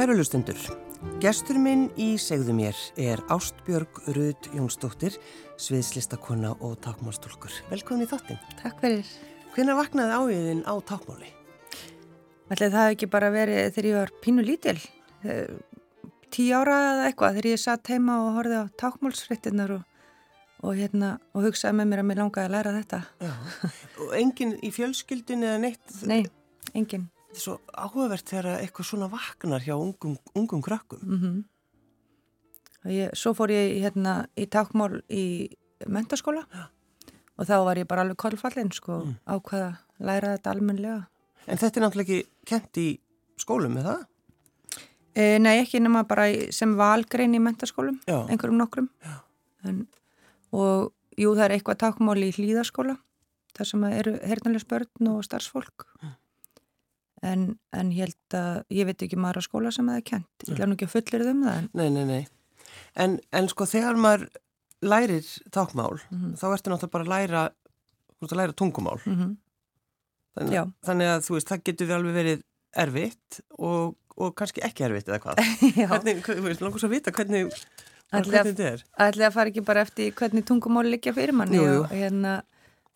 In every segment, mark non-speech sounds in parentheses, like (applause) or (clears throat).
Kæru lustendur, gestur minn í segðu mér er Ástbjörg Rud Jónsdóttir, sviðslistakonna og takmálstólkur. Velkomin í þáttin. Takk fyrir. Hvernig vaknaði áiðin á takmáli? Ætli það ekki bara verið þegar ég var pínu lítil, eh, tíu ára eða eitthvað, þegar ég satt heima og horfið á takmálsfrittinnar og, og, hérna, og hugsaði með mér að mér langaði að læra þetta. Já, og enginn í fjölskyldin eða neitt? Nei, enginn. Er svo áhugavert þegar eitthvað svona vaknar hjá ungum, ungum krökkum. Mm -hmm. ég, svo fór ég hérna, í takmál í mentaskóla Já. og þá var ég bara alveg kollfallin sko, Mm. ákvaða að læra þetta almenlega. En þetta er náttúrulega ekki kent í skólum, er það? E, nei, ekki nema bara sem valgrein í mentaskólum, Já. einhverjum nokkrum. En, og jú, það er eitthvað takmál í hlýðaskóla, þar sem eru hernalins börn og starfsfólk. En, en ég held að, ég veit ekki maður að skóla sem það er kent. Ég ætla nú ekki að fullir um það. En, Nei, nei, nei. En, en sko þegar maður lærir tákmál, Mhm. þá ertu náttúrulega bara að læra, að læra tungumál. mm Þannig, Já. þannig að þú veist, það getur við alveg verið erfitt og, og kannski ekki erfitt eða hvað. (laughs) Hvernig, þú veist, langar svo að vita hvernig, bara Ætli að- fara ekki bara eftir hvernig tungumál liggja fyrir manni Jú, jú. og hérna,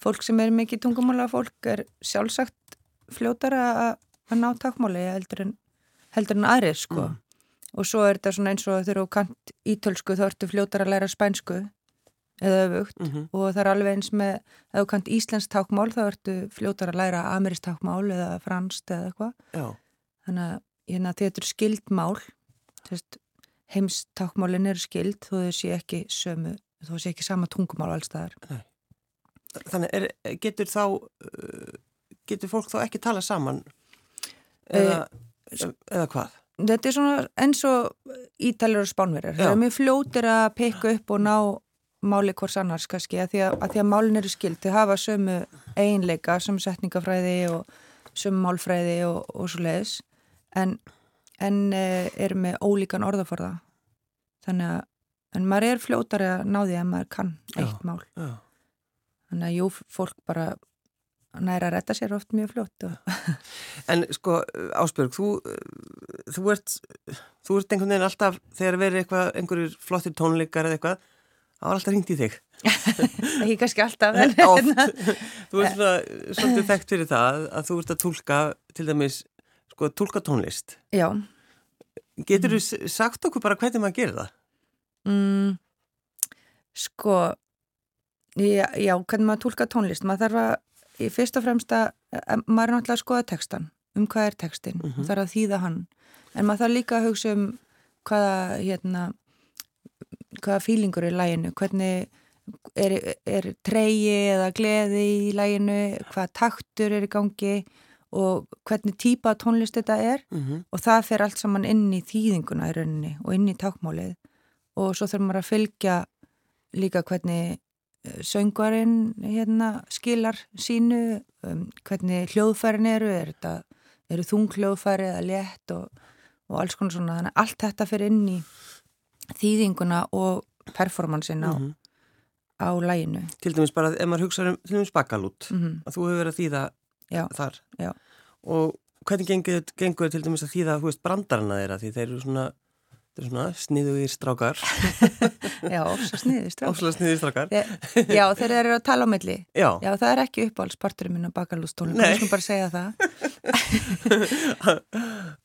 fólk sem er mikið tungumála fólk er sjálfsagt fljótara að- að ná takmáli heldur en, en aðrið sko. Mm. og svo er þetta svona eins og þegar þú kant ítölsku þá ertu fljótara að læra spænsku eða öfugt. Mm og það er alveg eins með ef þú kant íslensk tákmál þá ertu fljótara að læra amerist tákmál eða franskt eða eitthvað. Þannig að þetta eru skildmál heimstákmálin eru skild þau sé ekki sömu þó sé ekki sama tungumál allstaðar þannig er, getur þá, uh, getur fólk þá ekki tala saman eða, eða hvað? þetta er svona eins og ítalur og spánverjar, það er mjög fljótir að peka upp og ná máli hvors annars kannski, að því að, að, því að málin eru skild þau hafa sömu eiginleika sömu setningafræði og sömu málfræði og, og svo leiðis en, en eh, eru með ólíkan orðaforða þannig að en maður er fljótari að ná því að maður kann eitt Já. mál Já. þannig að jú, fólk bara næra að retta sér oft mjög fljótt og, En sko, Ásbjörg, þú, þú ert, þú ert einhvern veginn alltaf, þegar verið eitthvað, einhverjir flottir tónleikar eða eitthvað, það var alltaf hringt í þig. (laughs) ekki kannski alltaf en, (laughs) Oft. Þú ert svolítið þekkt fyrir það að þú ert að tólka, til dæmis, sko, tólka tónlist. já, Getur þú sagt okkur bara hvernig maður gerir það? mm, sko já, já, hvernig maður tólka tónlist maður þarf að, í fyrst og fremst að að- maður er náttúrulega að skoða textan um hvað er textin, mm Mhm. þarf að þýða hann en maður þarf líka að hugsa um hvaða hérna hvaða fílingur er í læginu hvernig er, er treyi eða gleði í læginu hvaða taktur er í gangi og hvernig típa tónlist þetta er Mm -hmm. og það fer allt saman inn í þýðinguna í rauninni og inn í tákmálið og svo þurfum maður að fylgja líka hvernig söngvarinn hérna skilar sínu um, hvernig hljóðfærin eru er þetta, eru þung hljóðfæri eða létt og, og alls konar svona þannig allt þetta fer inn í þýðinguna og performansin á, Mhm. á læginu Til dæmis bara, ef maður hugsa um, til dæmis bakalút, mm að þú hefur verið að þýða Já, þar. já. Og hvernig gengur, gengur til dæmis að þýða, þú veist, brandarana þeirra, því þeir eru svona, þeir eru svona sniðugir strákar, (laughs) já, svo sniðist áslega sniðugir strákar. Já, þeir eru að tala á milli Já, Já, það er ekki uppáhaldsparturinn minn á bakalústónum, Nei. ég skal bara segja það.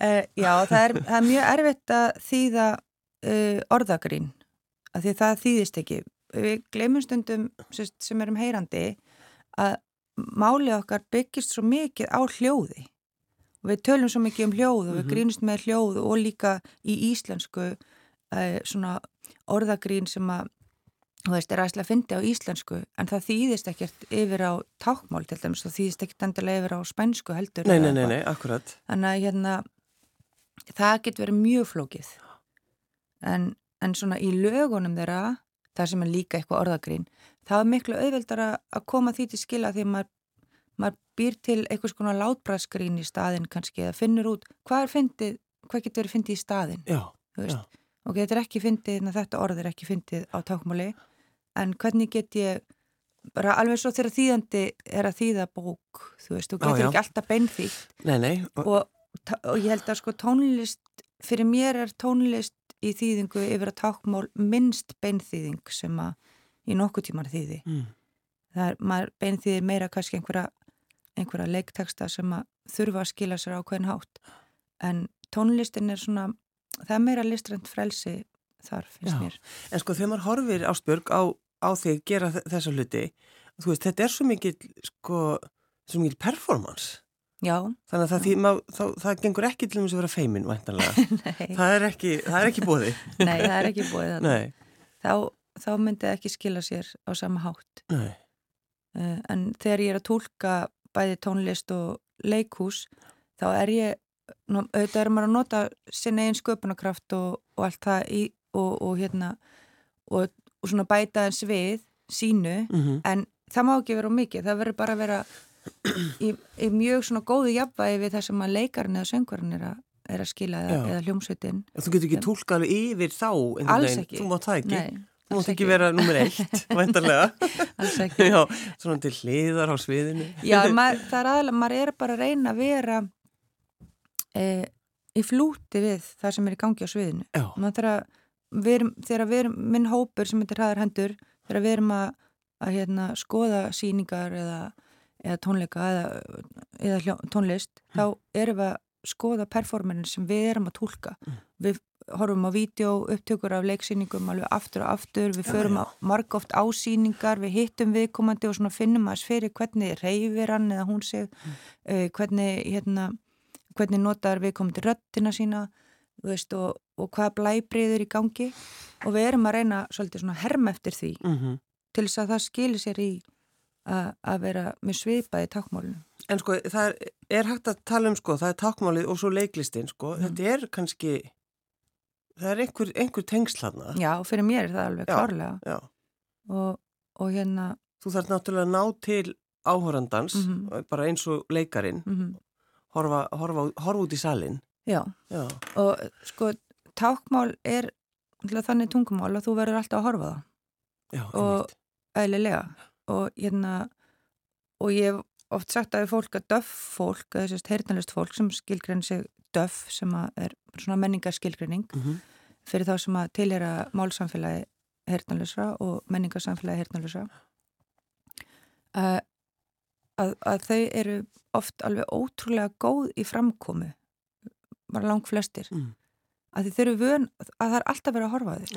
uh, (laughs) já, það er, það er mjög erfitt að þýða uh, orðagrín, af því það þýðist ekki. Við gleymum stundum sem, sem erum heyrandi að málið okkar byggist svo mikið á hljóði. Og við tölum svo mikið um hljóð og við Mhm. grínumst með hljóð og líka í íslensku uh, svona orðagrín sem að þú veist, er aðeinslega að fyndi á íslensku en það þýðist ekkert yfir á tákmál til dæmis, það þýðist ekkert endilega yfir á spænsku heldur. nei, nei, nei, nei, akkurat. Þannig að hérna, það getur verið mjög flókið. En, en svona í lögunum þeirra, það sem er líka eitthvað orðagrín, það er miklu auðveldar að koma því til skila því að maður, maður býr til eitthvað svona látbræðskrín í staðin kannski eða finnur út hvað er fyndið, hvað getur verið fyndið í staðin, Já, já. Ok, þetta er ekki fyndið, þetta orð er ekki fyndið á tákmáli, en hvernig get ég, bara alveg svo þegar þýðandi er að þýða bók, þú veist, þú getur já. ekki alltaf beinþýtt Nei, nei, og, og, ég held að sko tónlist fyrir mér er tónlist í þýðingu yfir að tákmál minnst beinþýðing sem að í nokkuð tímar þýði. Mm. Það er, maður beinþýðir meira kannski einhverja, einhverja leikteksta sem að þurfa að skila sér á hvern hátt. En tónlistin er svona, það er meira listrænt frelsi þar finnst Já. mér. En sko þegar maður horfir Ástbjörg á, á þig gera þe- þessa hluti, þú veist, þetta er svo mikil, sko, svo mikil performance. Já, Þannig að það, því, má, þá, það gengur ekki til þess að vera feimin, væntanlega. (laughs) nei, það er ekki, það ekki bóði. (laughs) nei, það er ekki. Nei, Þá, þá myndi það ekki skila sér á sama hátt. nei. Uh, en þegar ég er að tólka bæði tónlist og leikhús þá er ég, auðvitað er maður að nota sinna einn sköpunarkraft og, og allt það í og, og hérna og, og svona bæta eins við sínu Mm en það má ekki vera mikið, það verður bara að vera í, í mjög svona góðu jafnvægi við það sem að leikarinn eða söngvarinn er, er að skila eða, eða hljómsveitin. Þú getur ekki tólkað yfir þá Alls ekki. Þú mátt það ekki. Nei, Þú mátt ekki vera nummer eitt, (laughs) væntanlega. alls (laughs) ekki Já, svona til hliðar á sviðinu. Já, maður, það er aðalega, maður er bara að reyna að vera e, í flúti við það sem er í gangi á sviðinu. Já, Maður þarf að, erum, þegar við erum, minn hópur sem heitir hraðar hendur, þegar við erum að, að hérna, skoða síningar eða, eða tónleika eða, eða hljó, tónlist, þá erum við að skoða performerin sem við erum að tólka. Við horfum á vídeo, upptökur af leiksýningum alveg aftur og aftur, við förum margóft ásýningar, við hittum viðkomandi og svona finnum að fyrir hvernig reyfir hann eða hún sig, uh, hvernig, hérna, hvernig notar viðkomandi röttina sína veist, og, og hvað blæbriður í gangi. Og við erum að reyna svolítið svona herma eftir því mm til þess að það skilir sér í að vera með svipaði tákmálinu. En sko, það er, er hægt að tala um sko, það er tákmálið og svo leiklistin sko, Mm. þetta er kannski, það er einhver, einhver tengsl hana. Já, fyrir mér er það alveg Já. klárlega Já. og, og hérna, Þú þarf náttúrulega að ná til áhorandans, Mhm. bara eins og leikarin, mm horfa, horfa, horfa út í salin. já, Já, og sko tákmál er þannig tungumál að þú verður alltaf að horfa það. já, Og- eðlilega og hérna og ég hef oft sagt að fólk að döff fólk, eða þessast heyrnalist fólk sem skilgrein sig döff sem er svona menningarskilgreining Mhm. fyrir þá sem að tilhera málsamfélagi heyrnalösra og menningarsamfélagi heyrnalösra að, að, að þau eru oft alveg ótrúlega góð í framkomu bara lang flestir Mm. að þau eru vön að það er alltaf verið að horfa þau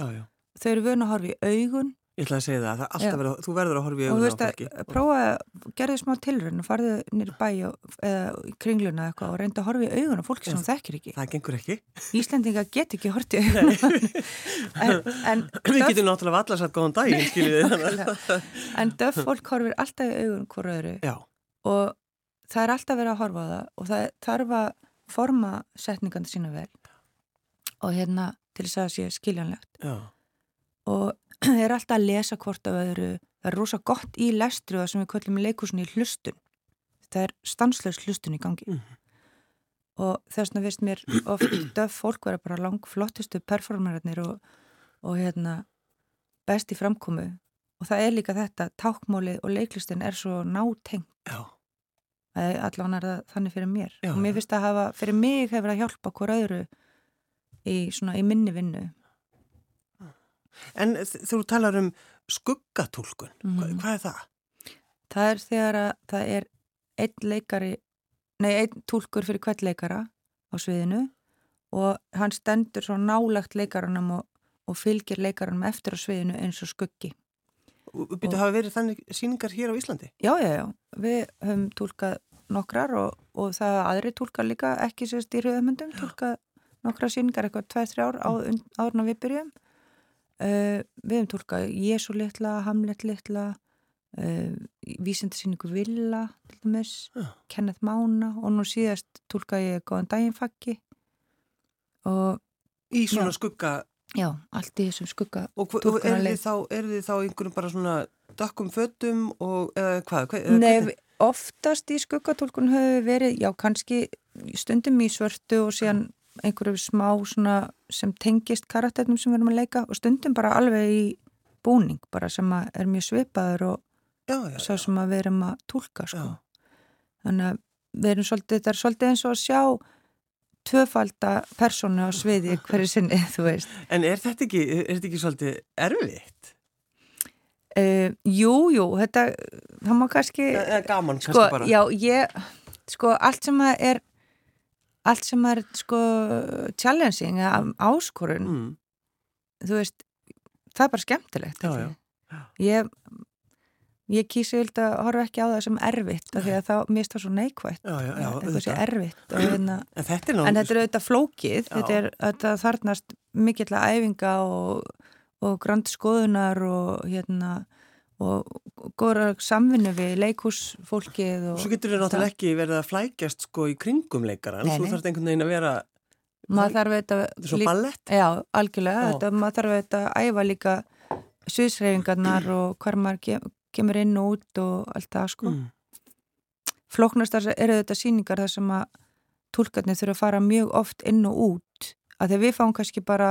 þau eru vön að horfa í augun Ég ætla að segja það, það alltaf Já. verið, þú verður að horfa í augun á fólki. að prófa að gerðu smá tilrönd og farðu nýri bæ og, eða í kringluna eitthvað og reynda að horfa í augun á fólki sem þú þekkir ekki. Það gengur ekki. Íslendinga get ekki hort í (laughs) en, Við getum náttúrulega allar satt góðan daginn, (laughs) skiljið þið en döff fólk horfir alltaf í augun hvora öðru. Já, og það er alltaf verið að horfa á það og það þarf að forma setningandi sína vel. Og hérna til þess að það sé skiljanlegt. Já, og (clears throat) er alltaf að lesa hvort af öðru. Það er rosa gott í lestri og það sem við köllum í leikúsinni hlustun. Það er stanslaus hlustun í gangi. Mhm. og þess vegna veist mér (clears throat) oft döf fólk vera bara lang flottustu performerarnir og, og hérna best í framkomu. Og það er líka þetta, tákmálið og leiklistin er svo nátengt. Já. allan er það þannig fyrir mér. Já. og mér finnst að hafa, fyrir mig hefur að hjálpa hver öðru í svona í minni vinnu En þú talar um skuggatúlkun, Mhm. Hva, hvað er það? Það er þegar að það er einn leikari, nei einn túlkur fyrir hvert leikara á sviðinu og hann stendur svo nálagt leikaranum og, og fylgir leikaranum eftir á sviðinu eins og skuggi. Býtu hafa verið þannig síningar hér á Íslandi? Já, já, já, við höfum túlkað nokkrar og, og það aðri túlkað líka ekki sérst í rauðamöndum, túlkað nokkra síningar eitthvað tveið, þrjár á, áður en við byrjum. Uh, við höfum túlkað Jésu litla, Hamlet litla, uh, vísindasýningu Villa, til dæmis, Já. Kenneth Mána og nú síðast túlkað ég Góðan daginn fakki og Í svona Já. skugga já, allt í þessum skugga. og og eru þið þið þá einhverjum bara svona dökkum fötum og eða hvað? Hva, eða Nei, hvernig? oftast í skuggatúlkun höfum við verið, já, kannski stundum í svörtu og síðan einhverju smá svona sem tengist karakternum sem við erum að leika og stundum bara alveg í búning bara sem er mjög svipaður og já, já, sá sem við erum að túlka sko. Þannig að við erum svolítið, þetta er svolítið eins og að sjá tvöfalda persónu á sviði (laughs) hverju sinni, þú veist. En er þetta ekki, er þetta ekki svolítið erfitt? Uh, jú, jú, þetta, það má kannski... Gaman kannski sko? Já, ég, sko, allt sem að er, allt sem er, sko, challenging, áskorun, Mm. þú veist, það er bara skemmtilegt. Já, já. Ég, ég kýsi vild að horfa ekki á það sem erfitt, af því að það svo neikvægt. Eitthvað sé auðvitað. erfitt. (clears throat) Hérna, En er en þetta er auðvitað flókið, þetta er þetta þarnast mikill að æfinga og, og grand skoðunar og hérna og góðra samvinnu við leikhúsfólkið og Svo getur við náttúrulega ekki verið að flækjast sko í kringum leikaran. Nei, Þú nei. þarf einhvern veginn að vera, maður þarf auðvitað þetta er svo ballett. Já, algjörlega, þetta, maður þarf auðvitað að æfa líka sviðsreyfingarnar og hvar maður kem, kemur inn og út og allt það sko. Mm. Flóknastar eru þetta síningar þar sem að túlkarnir þurfa að fara mjög oft inn og út að þegar við fáum kannski bara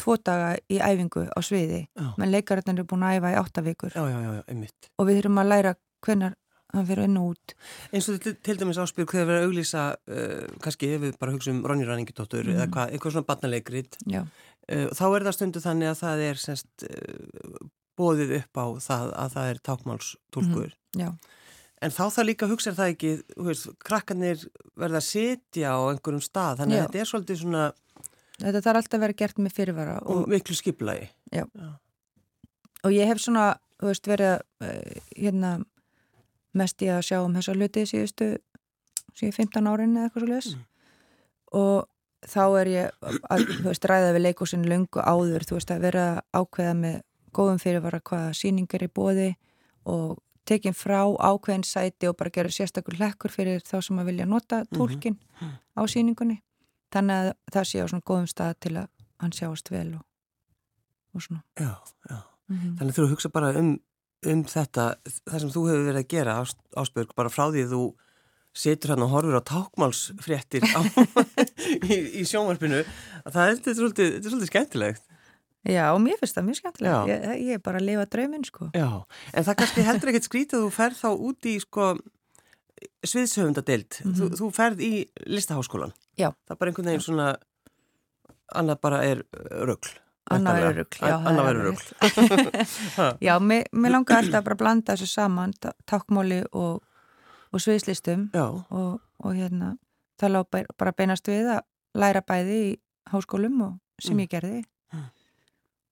tvo daga í æfingu á sviði Já. menn leikararnir eru búin að æfa í átta vikur Já, já, já, já, einmitt. og við þurfum að læra hvenar hann fyrir inn og út Eins og til, til dæmis áspyrg þegar við erum að auglýsa, uh, kannski ef við bara hugsa um Ronny Ranningitóttur Mhm. eða hvað, eitthvað svona barnaleikrit, Já, uh, þá er það stundu þannig að það er semst uh, bóðið upp á það að það er tákmálstúlkur. já, En þá það líka hugsa það ekki, þú veist, krakkarnir verða að setja á einhverjum stað, þannig Já. að þetta er svolítið svona þetta þarf alltaf að vera gert með fyrirvara og og, miklu skiplagi. og ég hef svona, þú veist, verið eh, hérna mest í að sjá um þessa hluti síðustu síðan 15 árin eða eitthvað svo leis Mm. og þá er ég að, þú veist, ræða við leikúsin löngu áður, þú veist, að vera ákveða með góðum fyrirvara hvaða sýningar í bóði og tekin frá ákveðin sæti og bara gera sérstakur lekkur fyrir þá sem að vilja nota tólkin á sýningunni þannig að það sé á svona góðum stað til að hann sjáast vel og, og svona Já, já. mm Þannig þú hugsa bara um, um þetta, það sem þú hefur verið að gera áspörg, bara frá því að þú setur hann og horfur á tákmálsfréttir á, (laughs) í, í sjónvarpinu, að það er, þetta er, svolítið, þetta er svolítið skemmtilegt. Já, mér finnst það mjög skemmtilegt ég, ég er bara að lifa drauminn sko Já, en það kannski heldur ekkert skrítið að þú ferð þá út í sko sviðsöfundadeild, þú, Mhm. þú ferð í listaháskólan. Já. Það er bara einhvern veginn svona, annað bara er röggl. Annað verður rugl, já, Annað er röggl. Já, mér, mér langar alltaf bara að blanda þessu saman tákmáli og, og sviðslistum og, og hérna það lá bara- beinast við að læra bæði í háskólum og sem Mm. ég gerði Mm.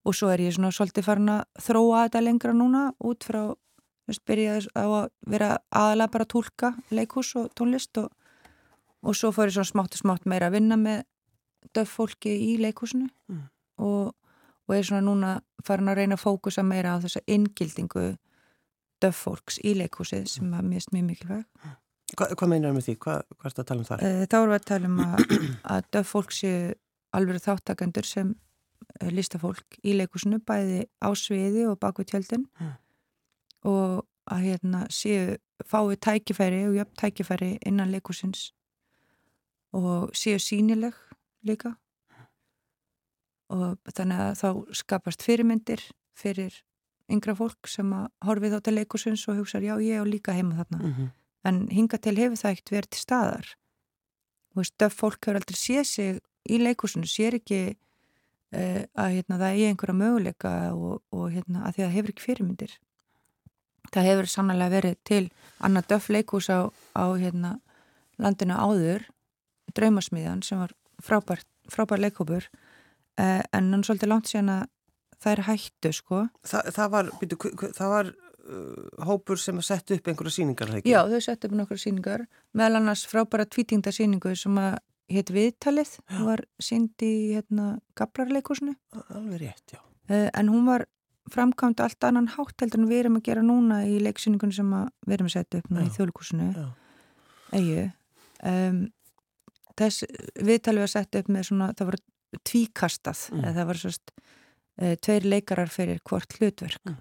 og svo er ég svona svolítið farin að þróa þetta lengra núna út frá þú veist, byrjaði á að vera aðalega bara að túlka leikhús og tónlist og, og svo fór ég svona smátt og smátt meira að vinna með döf fólki í leikhúsinu Mm. og, og er svona núna farin að reyna að fókusa meira á þessa inngildingu döf fólks í leikhúsið sem að mist mjög mikilvæg Hva, hvað meinar með því? Hvað, hvað er þetta að tala um það? Eh, Þá erum við að tala um að, (clears throat) að döf fólk séu alveg þáttakendur sem eh, listafólk í leikusinu bæði á sviði og baku tjöldin Mm. og að hérna séu fái tækifæri og jöfn tækifæri innan leikusins og séu sínileg líka. Og þannig að þá skapast fyrirmyndir fyrir yngra fólk sem að horfið á til leikusins og hugsa já ég er líka heima þarna. Mm -hmm. en hinga til hefur það ekkert verið til staðar. Veist, döf fólk hefur aldrei séð sig í leikusinu, sér ekki uh, að hérna, það er einhverja möguleika og, og hérna, að því að hefur ekki fyrirmyndir. Það hefur sannlega verið til annað döf leikus á, á hérna, landinu áður draumasmiðjan sem var frábær, frábær leikópur uh, en hann svolítið langt síðan að það er hættu sko Þa, það var, hv- það var uh, hópur sem að setja upp einhverja síningar, ekki? Já, þau settu upp nokkra síningar meðal annars frábæra tvítingda síningu sem að hétt Viðtalið hún var sínd í hérna, Gablarleikusinu Alveg rétt, já. uh, en hún var framkvæmd allt annan hátt heldur en við erum að gera núna í leiksýningunum sem við erum að setja upp núna Já. í þjóðleikusinu Já. Eyju um, Þess Viðtalið var sett upp með svona það var tvíkastað Mm. það var sérst uh, tveir leikarar fyrir hvort hlutverk Mm.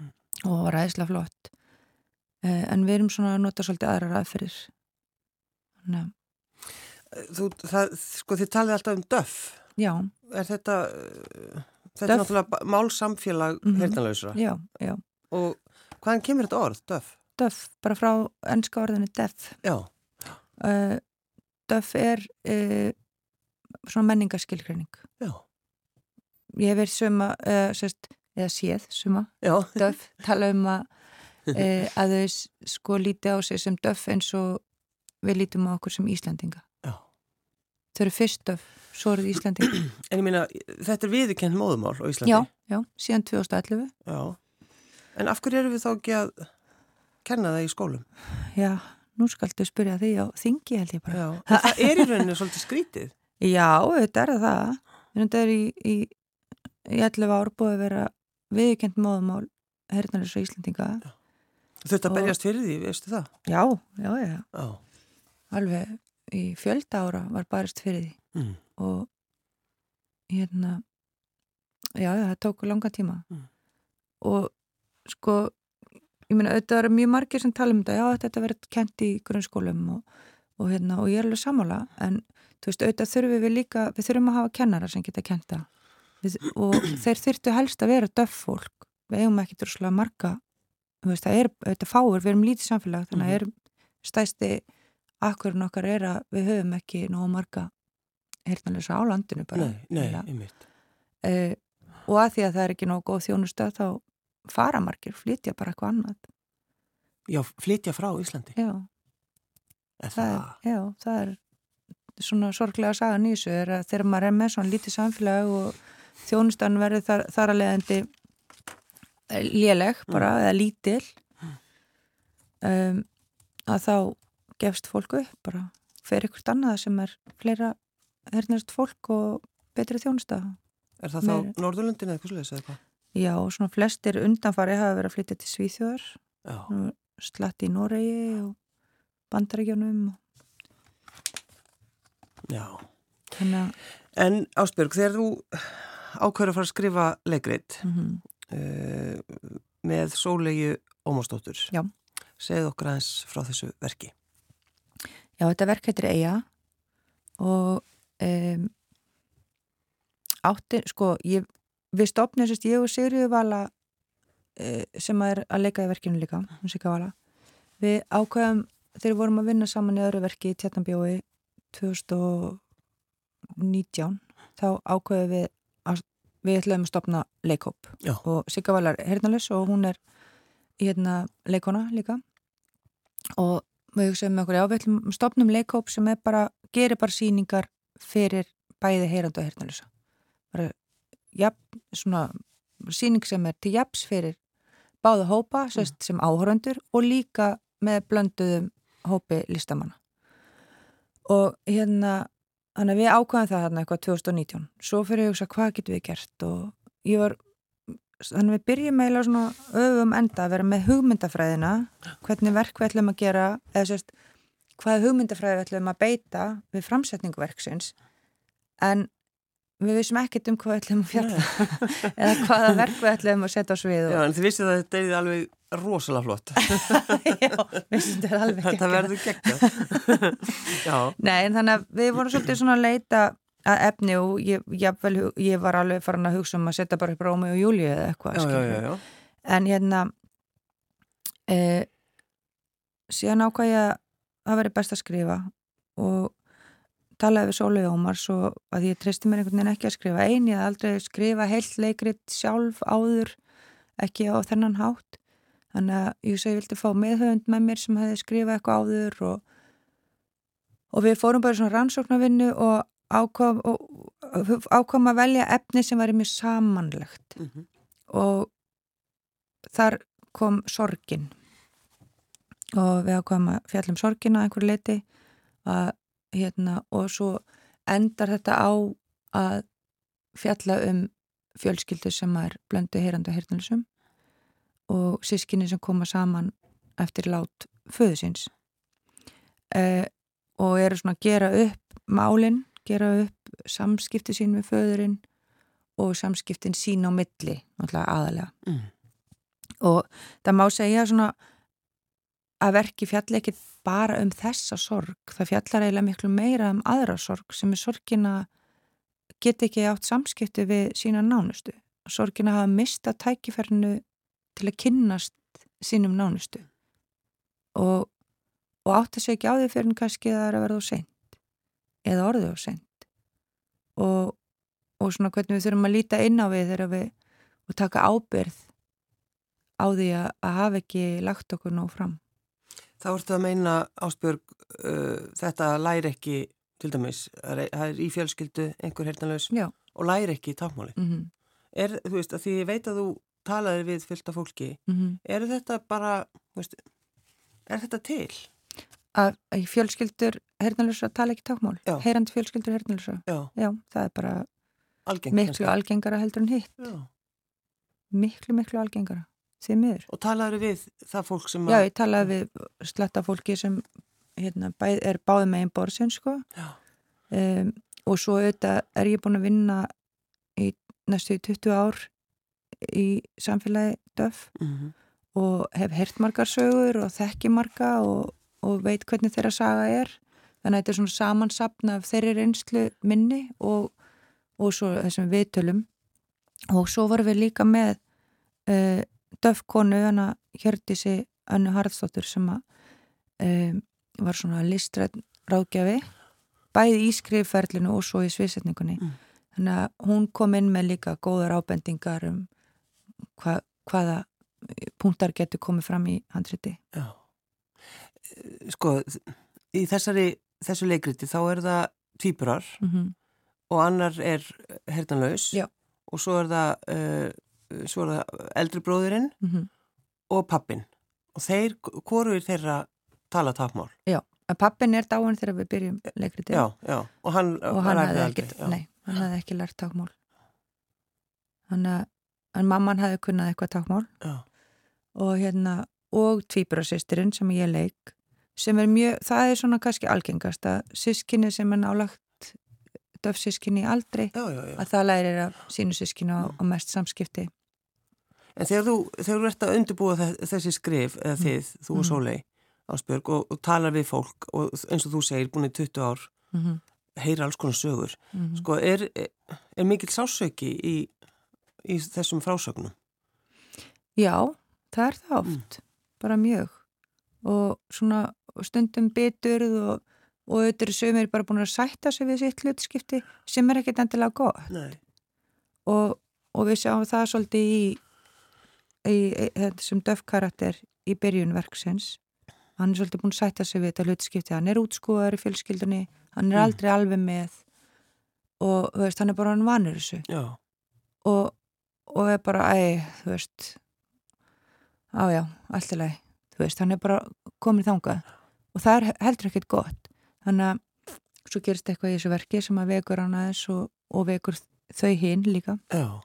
Mm. og var æðislega flott uh, en við erum svona að nota svolítið aðrar aðferðir Þannig að Þú, það, sko, þið talið alltaf um döf. Já, Er þetta, þetta er náttúrulega málsamfélag mm Mhm. heyrnalausra. já, já. Og hvaðan kemur þetta orð, döf? Döff, bara frá ennska orðinu deaf. Já, Uh, Döff er uh, svona menningaskilgreining. Já. Ég hef verið suma, uh, sérst, eða séð suma, Já. döf, (laughs) tala um að, uh, að þau sko líti á sig sem döf eins og við lítum á okkur sem Íslandinga. Já. Þau eru fyrst döf, svo eru þau Íslandinga. (clears throat) En ég meina, þetta er viðurkent móðumál á Íslandi. Já, já, síðan 2011. Já. En af hverju erum við þá ekki að kenna það í skólum? Já, nú skaldu spyrja því á þingi held ég bara. Já. Það er í rauninu svolítið skrítið. (laughs) Já, þetta er það. Þetta er í, í, í 11 ár búið að vera viðkjönd móðumál hernalis og Íslandinga. Þetta Og- berjast fyrir því, veistu það? Já, já, já. Já. Alveg í fjölda ára var barist fyrir því Mm. og hérna, já, það tók langa tíma. Mm. Og sko, ég meina, auðvitað eru mjög margir sem tala um þetta, já, þetta verður kent í grunnskólum og, og hérna, og ég er alveg sammála, en þú veist, auðvitað þurfum við líka, við þurfum að hafa kennara sem geta kenta við, og (clears throat) þeir þyrftu helst að vera döff fólk. Við eigum ekki droslega marga þú veist, það er, auðvitað fáur, við erum lítið samfélag þannig að er stæsti akkurinn okkar er að við höfum ekki nógu marga heyrnalösa á landinu bara Nei, nei, einmitt. Eh, og að því að það er ekki nógu góð þjónusta þá fara margir, flytja bara eitthvað annað Já, flytja frá Íslandi. já, það það? já, það er svona sorglega sagan í þessu er að þegar maður er með svona lítið samfélag og þjónustan verður þar, þar að leiðandi léleg bara, eða lítil um, að þá gefst fólk upp bara fer ykkur annað sem er fleira hernast fólk og betri þjónusta Er það þá Meira. Norðurlundin eða eitthvað sluðis eða hvað? Já, svona flestir undanfari hafa verið að flytja til Svíþjóðar slatti í Noregi og bandarækjunum Já. þannig að En Ásbjörg, þegar þú ákveður að fara að skrifa leikrit mm uh, með sólegju Ómarsdóttur. Já. Segð okkur aðeins frá þessu verki. Já, þetta verk heitir Eija og um, átti, sko, ég, við stopnum sérst ég og Sigriður Vala uh, sem er að leika í verkinu líka, við ákveðum þegar við vorum að vinna saman í öðru verki í Tjarnabjói 2019 þá ákveðum við að við ætlum að stopna leikhóp Já. og Sigga Vala er hernalus og hún er hérna leikona líka og við hugsaðum okkur, já, við ætlum stopnum leikhóp sem er bara, gerir bara síningar fyrir bæði heyrandi og heyrnalusa. Bara, já, svona síning sem er til japs fyrir báða hópa, sérst, sem áhöröndur og líka með blönduðum hópi listamanna. Og hérna, þannig að við ákvæðum það hérna eitthvað 2019. Svo fyrir ég að hugsa, hvað getum við gert? Og ég var, þannig að við byrjum eiginlega svona öfum enda að vera með hugmyndafræðina hvernig verk við ætlum að gera eða sérst, hvaða hugmyndafræði við ætlum að beita við framsetningu verksins en við vissum ekkert um hvað við ætlum að fjalla (laughs) eða hvaða verk við ætlum að setja á svið Já, og... en þið vissið að þetta er alveg rosalega flott. (laughs) Já, vissum þetta er alveg þetta geggjað. verður. (laughs) Já. Nei, en þannig að við vorum svolítið svona að leita að efni og ég, hu- ég var alveg farin að hugsa um að setja bara upp Rómi og Júlíu eða eitthvað Já, já, já, já. en hérna e, síðan ákvað ég að það veri best að skrifa og talaði við Sólegu Ómars og að ég treysti mér einhvern veginn ekki að skrifa ein, ég hafði aldrei skrifa heilt leikrit sjálf áður ekki á þennan hátt. Þannig að ég segi, ég vildi fá meðhöfund með mér sem hefði skrifað eitthvað áður og, og við fórum bara í svona rannsóknarvinnu og ákvam, og, ákvam að velja efni sem væri mjög samanlegt. Mm og þar kom sorgin. Og við ákvæmum að fjallum sorgina að einhverju leiti að, hérna, og svo endar þetta á að fjalla um fjölskyldu sem er blöndu heyrandi og heyrnalisum og sískinni sem koma saman eftir lát föðusins eh, og eru svona að gera upp málinn, gera upp samskipti sín við föðurinn og samskiptin sín á milli aðalega Mm. og það má segja svona að verki fjalli ekki bara um þessa sorg, það fjallar eiginlega miklu meira um aðra sorg sem er sorgina geta ekki átt samskipti við sína nánustu. Sorgina hafa mista tækifærinu til að kynnast sínum nánustu. Og, og átt að segja á því fyrir en kannski það er að verða á seint eða orðið á seint. Og, og svona hvernig við þurfum að líta inn á við þegar við og taka ábyrð á því að, að hafa ekki lagt okkur nóg fram. Þá ertu að meina Áspjörg uh, þetta læri ekki til dæmis, það er í fjölskyldu einhver hertanlaus og læri ekki tákmáli. Mm -hmm. Er, þú veist, að því ég veit að þú talaði við fylgta fólki, mm -hmm. er þetta bara, veist, er þetta til? Að, að fjölskyldur hertanlausa tala ekki tákmál? Heyrandi fjölskyldur hertanlausa? Já. Já, það er bara Algeng, miklu algengara heldur en hitt. Já. Miklu, miklu algengara. Því miður. Og talaður við það fólk sem Já, ég talaði við sletta fólki sem hérna, bæð, er báði megin borðsinn sko. Um, og svo auðvitað er ég búin að vinna í næstu í 20 ár í samfélagi döf mm -hmm. og hef hert margar sögur og þekki marga og, og veit hvernig þeirra saga er þannig að þetta er svona samansapna af þeirri reynslu minni og, og svo þessum viðtölum og svo vorum við líka með uh, döfkonu hana Hjördísi Önnu Harðstóttur sem að um, var svona listrætt ráðgjafi bæði í skrifferlinu og svo í sviðsetningunni Mm. þannig að hún kom inn með líka góðar ábendingar um hva, hvaða punktar getur komið fram í handriti Já. Sko, í þessari, þessu leikriti þá er það týpurar mm -hmm. og annar er hertanlaus Já. og svo er það, uh, svo er það eldri bróðurinn Mm -hmm. og pappin og þeir, hvoru er þeirra tala tákmál? Já, að pappin er dáin þegar við byrjum leikriti Já, já, og hann, og hann hafði ekkert, nei, hann hafði ekki lært tákmál þannig að en mamman hafði kunnað eitthvað tákmál Já, og hérna og tvíburasýstirinn sem ég leik sem er mjög, það er svona kannski algengast að sískinni sem er nálagt döfsískinni aldrei já, já, já. að það lærir af sínu sískinu og, og mest samskipti En þegar þú, þegar þú ert að undirbúa þe- þessi skrif, eða þið, þú og Mm. Sólei Ásbjörg, og, og talar við fólk og eins og þú segir, búin í 20 ár mm -hmm. heyra alls konar sögur Mm sko, er, er mikill sásauki í, í þessum frásögnum? Já, það er það oft bara mjög og svona stundum biturð og, og auðvitað eru sögumir bara búin að sætta sig við sitt hlutskipti sem er ekkert endilega gott. Og, og við sjáum það svolítið í, í, í þessum döfkarakter í byrjun verksins. Hann er svolítið búin að sætta sig við þetta hlutskipti. Hann er útskúðar í fjölskyldunni. Hann er Mm. aldrei alveg með. Og veist, hann er bara hann vanur þessu. Já, og, og er bara, æ, þú veist á já, allt í lagi. Þú veist, hann er bara komin þangað. Og það er heldur ekkert gott þannig að svo gerist eitthvað í þessu verki sem að vekur hann aðeins og, og vekur þau hinn líka. Já,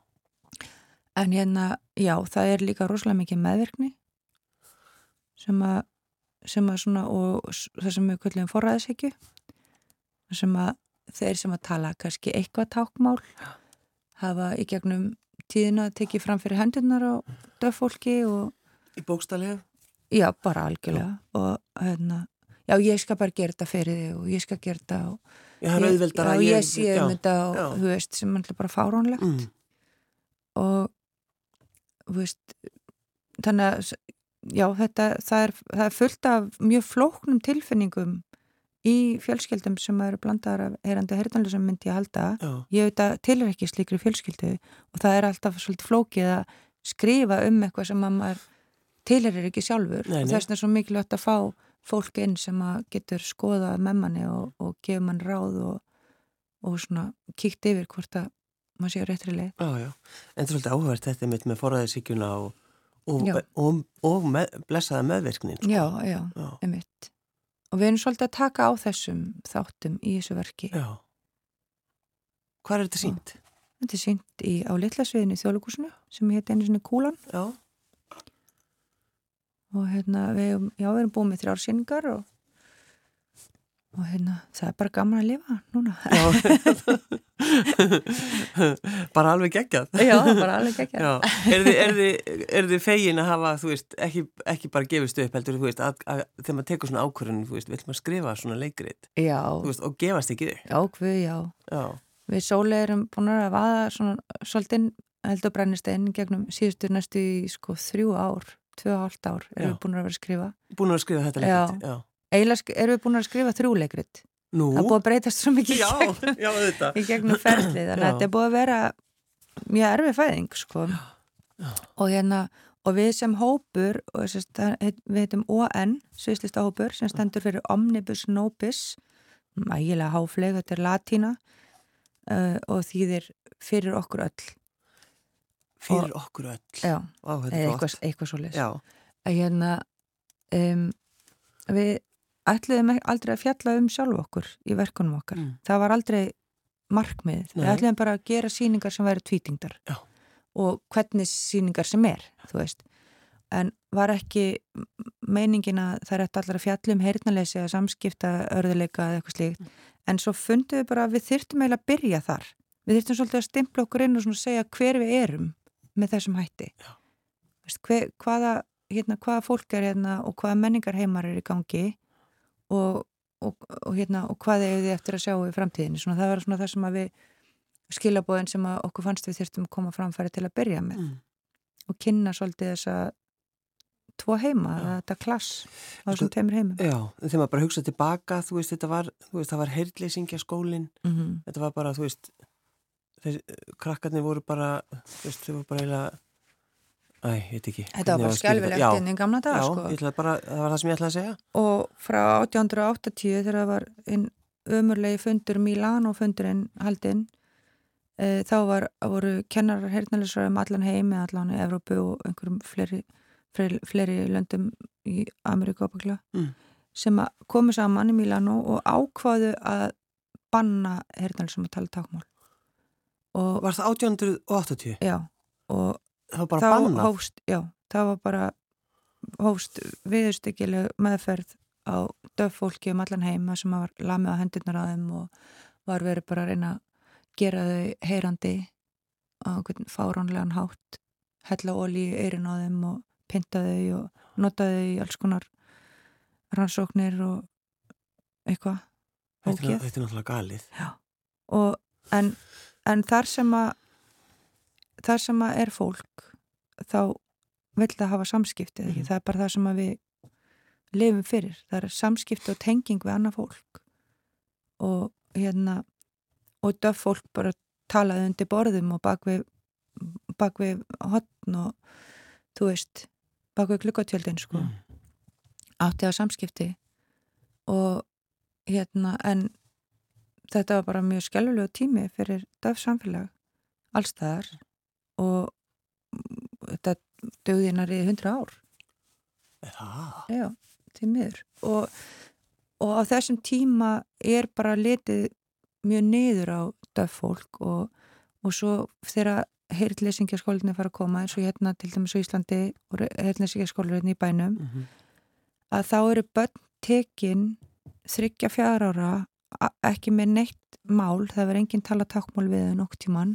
en hérna, já, það er líka rosalega mikið meðvirkni sem að sem að svona, og það sem við kvöldum forræðishyggju sem að þeir sem að tala kannski eitthvað tákmál hafa í gegnum tíðina tekið fram fyrir hendurnar á döffólki og í bókstalið já, bara algjörlega. Og hérna, já, ég skal bara gera þetta fyrir þig og ég skal gera þetta og Já, ég, já, að ég sé um þetta og þú veist, sem er bara fáránlegt. Mm, og þú veist þannig að já, þetta, það er, það er fullt af mjög flóknum tilfinningum í fjölskyldum sem eru blandaðar af heyrandi heyrðanlega sem myndi ég halda. Já, ég veit að til er ekki slíkri fjölskyldu og það er alltaf svolítið flókið að skrifa um eitthvað sem að maður til er ekki sjálfur. Nei, og nei. þess vegna er svo mikilvægt að fá fólk inn sem að getur skoðað með manni og, og gefur mann ráð og, og svona kíkt yfir hvort að maður sé á réttri leið já, já. En það er svolítið áhverð þetta mitt með forræðisíkjuna og, og, Já. og, og með, blessaða meðverknin. Sko. Já, já, Já, einmitt. Og við erum svolítið að taka á þessum þáttum í þessu verki. já. Hvað er þetta sínt? Þetta er sínt í, á litlasviðinu í þjóðlugúsinu sem hétt einu sinni Kúlan Já, og hérna við, já, við erum búin með þrjár síningar og, og hérna það er bara gaman að lifa núna. (laughs) bara alveg geggjað. já, bara alveg. Já, er þið, þið, þið fegin að hafa, þú veist, ekki, ekki bara gefist upp, heldur, veist, að, að, þegar maður tekur svona ákvörðun, vil maður skrifa svona þú veist, og gefast ekki upp. já, hvað, já. Já, Við sóli erum búin að vaða svona svolítið heldur brennistein gegnum síðustu næstu í sko þrjú ár, tvö og hálft ár erum Já. við búin að vera að skrifa. búin að skrifa þetta Já. leikrit. Já, Eiginlega sk- erum við búin að skrifa þrjú leikrit Nú? Það er búið að breytast svo mikið í Já, gegnum, já, auðvitað. í gegnum ferlið, þannig að Já. þetta er búið að vera mjög erfið fæðing, sko. Og hérna, og við sem hópur, og sérst, við heitum ON, sviðslista hópur, sem stendur fyrir Omnibus Nobis, ægilega háfleg, þetta er latína uh, og þýðir fyrir okkur öll. Fyrir okkur öll. Já, Vá, eitthvað, eitthvað svo að hérna um, við ætluðum ek- aldrei að fjalla um sjálf okkur í verkunum okkar. Mm. Það var aldrei markmiðið. Við Nei. ætluðum bara að gera síningar sem væri tvítingdar Já. og hvernig síningar sem er, þú veist. En var ekki meiningin að það er eftir allar að fjalla um samskipta örðuleika eða eitthvað slíkt. Mm. En svo fundum við bara að við þyrftum eiginlega að byrja þar. Við þyrftum svolítið að stimpla okkur inn og segja hver við erum með þessum hætti. Já. Veist, hver, hvaða, hérna, hvaða fólk er hérna og hvaða menningar heimar er í gangi og, og, og, hérna, og hvað er þið eftir að sjá í framtíðinni. Svona, það var svona það sem að við skilabóðin sem okkur fannst við þyrftum að koma framfæri til að byrja með Mm. og kynna svolítið þessa tvo heima, Já. þetta klass á Sko- þessum tveimur heimum. já, þegar maður bara hugsa tilbaka, þú veist, þetta var, þú veist, það var heyrðleysingja skólinn, Mm -hmm. þetta var bara, þú veist, þeir, krakkarnir voru bara, veist, þau voru bara eiginlega, æ, ég veit ekki. Þetta var bara skjálfilegt Já, inn í gamla daga, Já, sko. bara, það var það sem ég ætlaði að segja. og frá 1880 þegar það var einn ömurlegi fundur Milano fundurinn haldinn e, þá var, voru kennarar heyrnalisar um allan heimi, allan í Evrópu og einhverjum fleiri, fleiri, fleiri löndum í Ameríku Mm. sem komu saman í Milano og ákvaðu að banna heyrnalisum að tala tákmál og Var það 1880? já og Það var bara bannað. hófst, já, það var bara hófst viðustykileg meðferð á döffólki um allan heima sem var lamið á hendurnar á þeim og var verið bara að reyna að gera þau heyrandi á einhvern fáránlegan hátt hella ólí í eyrin á þeim og pinta þau og nota þau í alls konar rannsóknir og eitthvað Þetta er, náttúrulega galið. og, en, en þar sem að þar sem að er fólk þá vill það hafa samskipti mm Mhm. það er bara það sem að við lifum fyrir, það er samskipti og tenging við annað fólk og hérna og döf fólk bara talaði undir borðum og bak við bak við hotn og þú veist, bak við klukkotjöldin sko Mm. átti að samskipti og hérna en þetta var bara mjög skjálfulegu tími fyrir döf samfélag allstaðar og þetta dögðinar í hundra ár. Já, því miður. Og, og á þessum tíma er bara litið mjög niður á döf fólk og, og svo þegar heyrðlesingjaskólinni fara að koma eins og hérna til dæmis á Íslandi og heyrðlesingjaskólinni hérna í bænum mm að þá eru börn tekin þryggja fjár ára ekki með neitt mál, það verður enginn tala tákmál við þau nokk tíman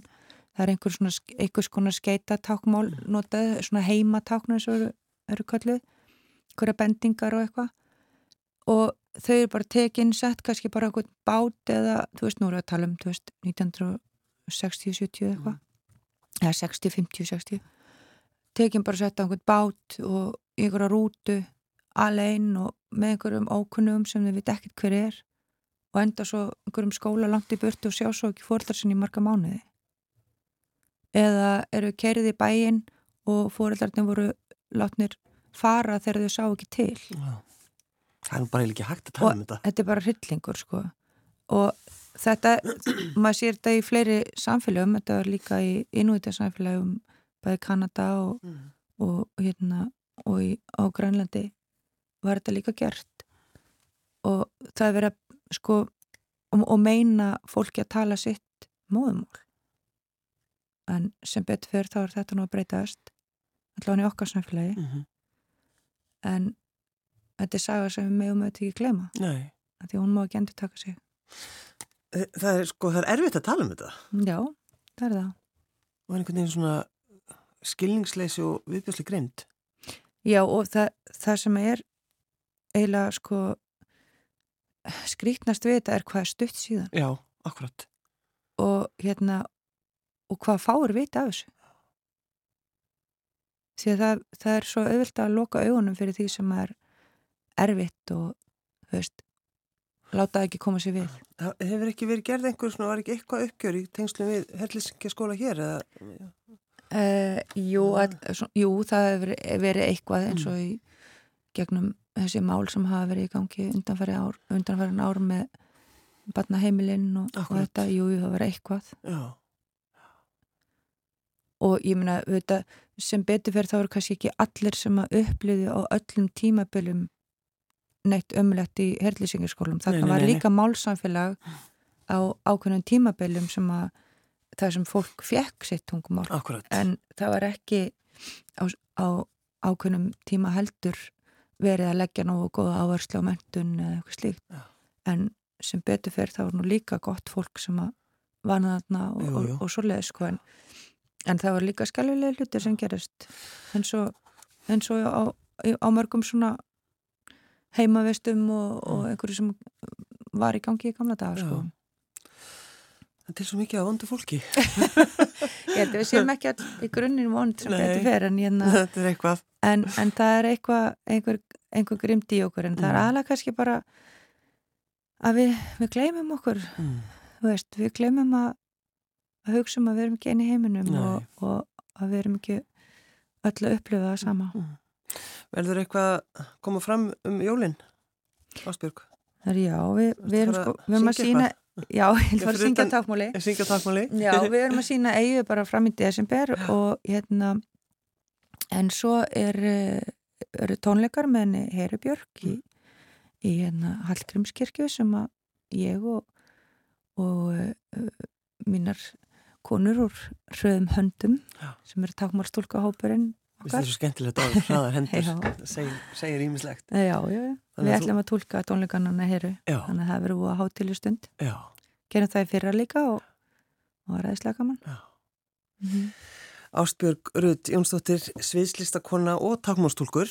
það er einhver svona, einhvers konar skeita tákmál notað, svona heima táknar sem eru, eru kölluð einhverja bendingar og eitthvað. Og þau eru bara tekin sett kannski bara einhvern bát eða þú veist, nú eru að tala um, þú veist, 1960, 70 eitthvað. Eða 60, 50, 60 tekin bara sett á einhvern bát og einhverja rútu alein og með einhverjum ókunnum sem þau veit ekkert hver er og enda svo einhverjum skóla langt í burtu og sjá svo ekki fóreldrar sinni í marga mánuði eða eru kerið í bæinn og fóreldrarnir voru látnir fara þegar þau sá ekki til Já. Það er bara ekki hægt að tala um þetta. þetta er bara hryllingur sko og þetta, (clears throat) maður sér þetta í fleiri samfélögum, þetta var líka í innútið samfélögum bæði Kanada og, Mm. og hérna og í, á Grænlandi var þetta líka gert og það er verið að sko og, og meina fólki að tala sitt móðumál en sem betur fyrir þá er þetta nú að breytast allavega í okkar samfélagi Mm -hmm. en þetta er saga sem við megum auðvitað ekki glema því hún má ekki endur taka sig Það er sko, það er erfitt að tala um þetta. já, það er það Og einhvern veginn svona skilningsleysi og viðbjörsli greind. Já og það, það sem er eiginlega sko skrítnast við þetta er hvað er stutt síðan Já, akkurat. og hérna og hvað fáir vita af þessu því að það, það er svo auðvilt að loka augunum fyrir því sem er erfitt og þú veist láta ekki koma sér við. Það hefur ekki verið gerð einhver svona, var ekki eitthvað uppgjör í tengslum við hellisingaskóla hér eða? Uh, jú, all, svo, jú, það hefur verið eitthvað eins og í gegnum þessi mál sem hafa verið í gangi undanfæri ár, undanfærin ár með barnaheimilinn og, og þetta, jú, það verið eitthvað. Já. Og ég meina, þetta, sem betur fyrir þá eru kannski ekki allir sem að uppliði á öllum tímabölum neitt ömulegt í herlisingarskólum. Þarna var líka málsamfélag á ákveðnum tímabölum sem að það sem fólk fekk sitt tungumál. En það var ekki á, á ákveðnum tíma heldur verið að leggja nógu góða áherslu á mentun eða eitthvað slíkt. Já. En sem betur fyrir þá var nú líka gott fólk sem að vana þarna og, og, og svo leið sko en, en það var líka skalvilega hlutir sem gerist eins og, eins og á, á mörgum svona heimavestum og, og einhverju sem var í gangi í gamla daga sko. Þetta er svo mikið af vondu fólki. (laughs) Ég held að við séum ekki all í grunninn vond sem betur fyrir en, hérna, Þetta er en, en það er eitthvað einhver, einhver grimd í okkur en það er Mm. aðalega kannski bara að við, við gleymum okkur. Mm. veist, við gleymum að, að hugsa um að við erum ekki eini heiminum og, og að við erum ekki öll að upplifa það sama Verður eitthvað að koma fram um jólinn? Er já, við, við erum sko, við erum að sína já, ég ætla að syngja tákmáli Ég syngja takmáli. já, (laughs) við erum að sína eigu bara fram í desember og hérna en svo er eh, eru tónleikar með henni Herubjörg í, í hérna Hallgrímskirkju sem að ég og, og uh, mínar konur úr hröðum höndum Já. sem eru tákmálstúlkahópurinn Þetta er svo skemmtilegt að hraðar hendur. (laughs) Segir, ímislegt. Við ætlum að tólka tónleikanana heru Já, þannig að það verður búið að hátilu stund já, gerum það í fyrra líka og, og var aðeinslega gaman já. mm -hmm. Ástbjörg Rudd Jónsdóttir, sviðslistakonna og takmálstúlkur.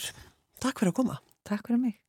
Takk fyrir að koma. Takk fyrir mig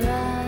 dry.